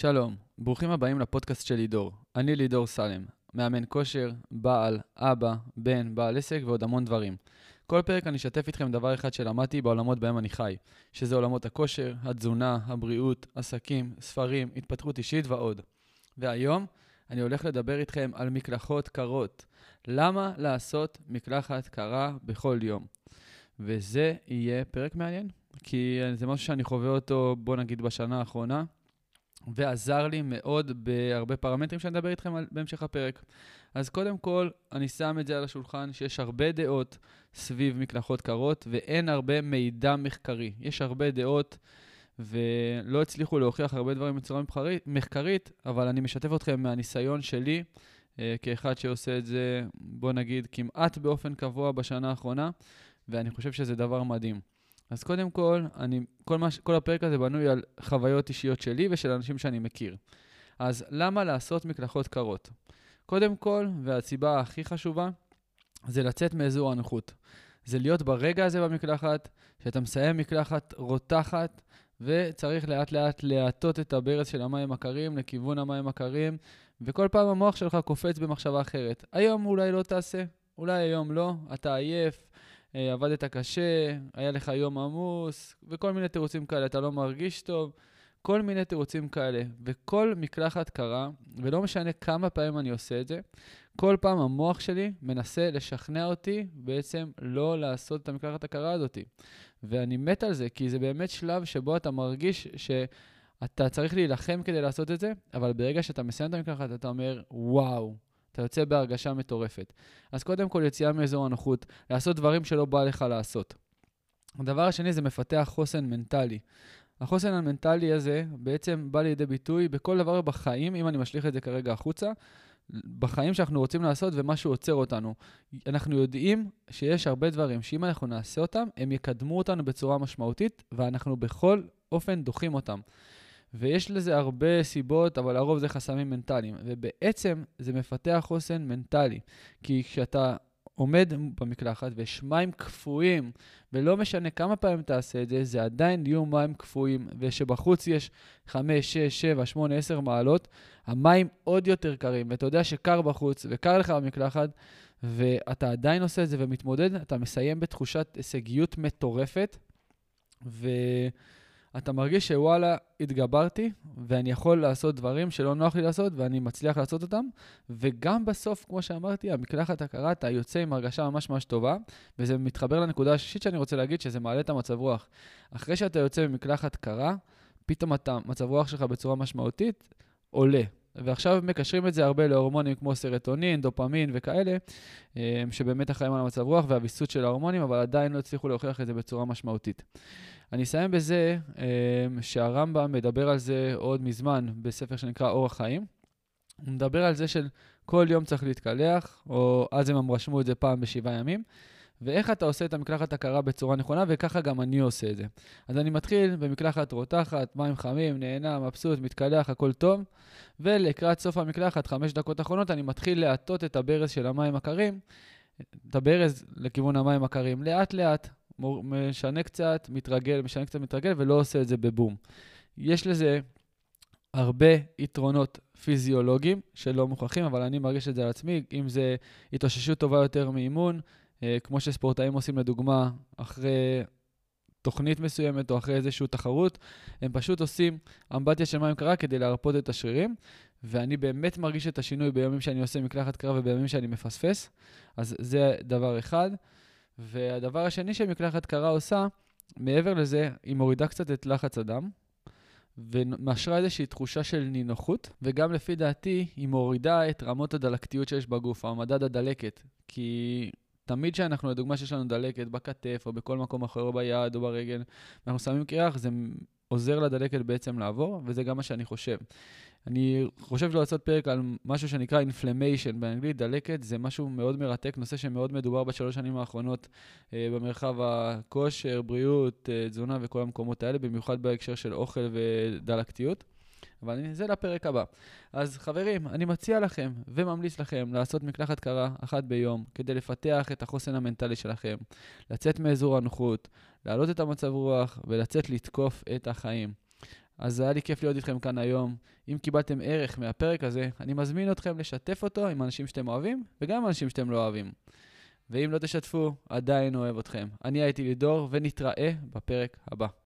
שלום, ברוכים הבאים לפודקאסט של לידור. אני לידור סלם, מאמן כושר, בעל, אבא, בן, בעל עסק ועוד המון דברים. כל פרק אני אשתף איתכם דבר אחד שלמדתי בעולמות בהם אני חי, שזה עולמות הכושר, התזונה, הבריאות, עסקים, ספרים, התפתחות אישית ועוד. והיום אני הולך לדבר איתכם על מקלחות קרות. למה לעשות מקלחת קרה בכל יום? וזה יהיה פרק מעניין, כי זה משהו שאני חווה אותו, בוא נגיד, בשנה האחרונה. ועזר לי מאוד בהרבה פרמטרים שאני אדבר איתכם על, בהמשך הפרק. אז קודם כל, אני שם את זה על השולחן, שיש הרבה דעות סביב מקלחות קרות, ואין הרבה מידע מחקרי. יש הרבה דעות, ולא הצליחו להוכיח הרבה דברים בצורה מחקרית, אבל אני משתף אתכם מהניסיון שלי, אה, כאחד שעושה את זה, בוא נגיד, כמעט באופן קבוע בשנה האחרונה, ואני חושב שזה דבר מדהים. אז קודם כל, אני, כל, מה, כל הפרק הזה בנוי על חוויות אישיות שלי ושל אנשים שאני מכיר. אז למה לעשות מקלחות קרות? קודם כל, והסיבה הכי חשובה, זה לצאת מאזור הנוחות. זה להיות ברגע הזה במקלחת, שאתה מסיים מקלחת רותחת, וצריך לאט לאט להטות את הברז של המים הקרים לכיוון המים הקרים, וכל פעם המוח שלך קופץ במחשבה אחרת. היום אולי לא תעשה, אולי היום לא, אתה עייף, עבדת קשה, היה לך יום עמוס, וכל מיני תירוצים כאלה, אתה לא מרגיש טוב, כל מיני תירוצים כאלה. וכל מקלחת קרה, ולא משנה כמה פעמים אני עושה את זה, כל פעם המוח שלי מנסה לשכנע אותי בעצם לא לעשות את המקלחת הקרה הזאת. ואני מת על זה, כי זה באמת שלב שבו אתה מרגיש שאתה צריך להילחם כדי לעשות את זה, אבל ברגע שאתה מסיים את המקלחת, אתה אומר, וואו, אתה יוצא בהרגשה מטורפת. אז קודם כל, יציאה מאזור הנוחות, לעשות דברים שלא בא לך לעשות. הדבר השני זה מפתח חוסן מנטלי. החוסן המנטלי הזה בעצם בא לידי ביטוי בכל דבר בחיים, אם אני משליך את זה כרגע החוצה, בחיים שאנחנו רוצים לעשות ומשהו עוצר אותנו. אנחנו יודעים שיש הרבה דברים שאם אנחנו נעשה אותם, הם יקדמו אותנו בצורה משמעותית, ואנחנו בכל אופן דוחים אותם. ויש לזה הרבה סיבות, אבל לרוב זה חסמים מנטליים. ובעצם זה מפתח חוסן מנטלי. כי כשאתה עומד במקלחת ויש מים קפואים, ולא משנה כמה פעמים תעשה את זה, זה עדיין יהיו מים קפואים, ושבחוץ יש 5, 6, 7, 8, 10 מעלות, המים עוד יותר קרים, ואתה יודע שקר בחוץ וקר לך במקלחת, ואתה עדיין עושה את זה ומתמודד, אתה מסיים בתחושת הישגיות מטורפת, ו... אתה מרגיש שוואלה, התגברתי, ואני יכול לעשות דברים שלא נוח לי לעשות, ואני מצליח לעשות אותם. וגם בסוף, כמו שאמרתי, המקלחת הקרה, אתה יוצא עם הרגשה ממש ממש טובה, וזה מתחבר לנקודה השישית שאני רוצה להגיד, שזה מעלה את המצב רוח. אחרי שאתה יוצא ממקלחת קרה, פתאום אתה, מצב רוח שלך בצורה משמעותית עולה. ועכשיו מקשרים את זה הרבה להורמונים כמו סרטונין, דופמין וכאלה, אה, שבאמת אחראים על המצב רוח והוויסות של ההורמונים, אבל עדיין לא הצליחו להוכיח את זה בצורה משמעותית. אני אסיים בזה אה, שהרמב"ם מדבר על זה עוד מזמן בספר שנקרא אורח חיים. הוא מדבר על זה של כל יום צריך להתקלח, או אז הם רשמו את זה פעם בשבעה ימים. ואיך אתה עושה את המקלחת הקרה בצורה נכונה, וככה גם אני עושה את זה. אז אני מתחיל במקלחת רותחת, מים חמים, נהנה, מבסוט, מתקלח, הכל טוב, ולקראת סוף המקלחת, חמש דקות אחרונות, אני מתחיל להטות את הברז של המים הקרים, את הברז לכיוון המים הקרים, לאט-לאט, משנה קצת, מתרגל, משנה קצת, מתרגל, ולא עושה את זה בבום. יש לזה הרבה יתרונות פיזיולוגיים שלא מוכרחים, אבל אני מרגיש את זה על עצמי, אם זה התאוששות טובה יותר מאימון, אה, כמו שספורטאים עושים לדוגמה אחרי תוכנית מסוימת או אחרי איזושהי תחרות, הם פשוט עושים אמבטיה של מים קרה כדי להרפות את השרירים, ואני באמת מרגיש את השינוי בימים שאני עושה מקלחת קרה ובימים שאני מפספס, אז זה דבר אחד. והדבר השני שמקלחת קרה עושה, מעבר לזה, היא מורידה קצת את לחץ הדם, ומשרה איזושהי תחושה של נינוחות, וגם לפי דעתי, היא מורידה את רמות הדלקתיות שיש בגוף, המדד הדלקת. כי תמיד כשאנחנו, לדוגמה, שיש לנו דלקת בכתף, או בכל מקום אחר, או ביד, או ברגל, ואנחנו שמים קרח, זה עוזר לדלקת בעצם לעבור, וזה גם מה שאני חושב. אני חושב לעשות פרק על משהו שנקרא inflammation באנגלית, דלקת, זה משהו מאוד מרתק, נושא שמאוד מדובר בשלוש שנים האחרונות אה, במרחב הכושר, בריאות, אה, תזונה וכל המקומות האלה, במיוחד בהקשר של אוכל ודלקתיות. אבל זה לפרק הבא. אז חברים, אני מציע לכם וממליץ לכם לעשות מקלחת קרה אחת ביום, כדי לפתח את החוסן המנטלי שלכם, לצאת מאזור הנוחות, להעלות את המצב רוח ולצאת לתקוף את החיים. אז היה לי כיף להיות איתכם כאן היום. אם קיבלתם ערך מהפרק הזה, אני מזמין אתכם לשתף אותו עם אנשים שאתם אוהבים, וגם עם אנשים שאתם לא אוהבים. ואם לא תשתפו, עדיין אוהב אתכם. אני הייתי לידור, ונתראה בפרק הבא.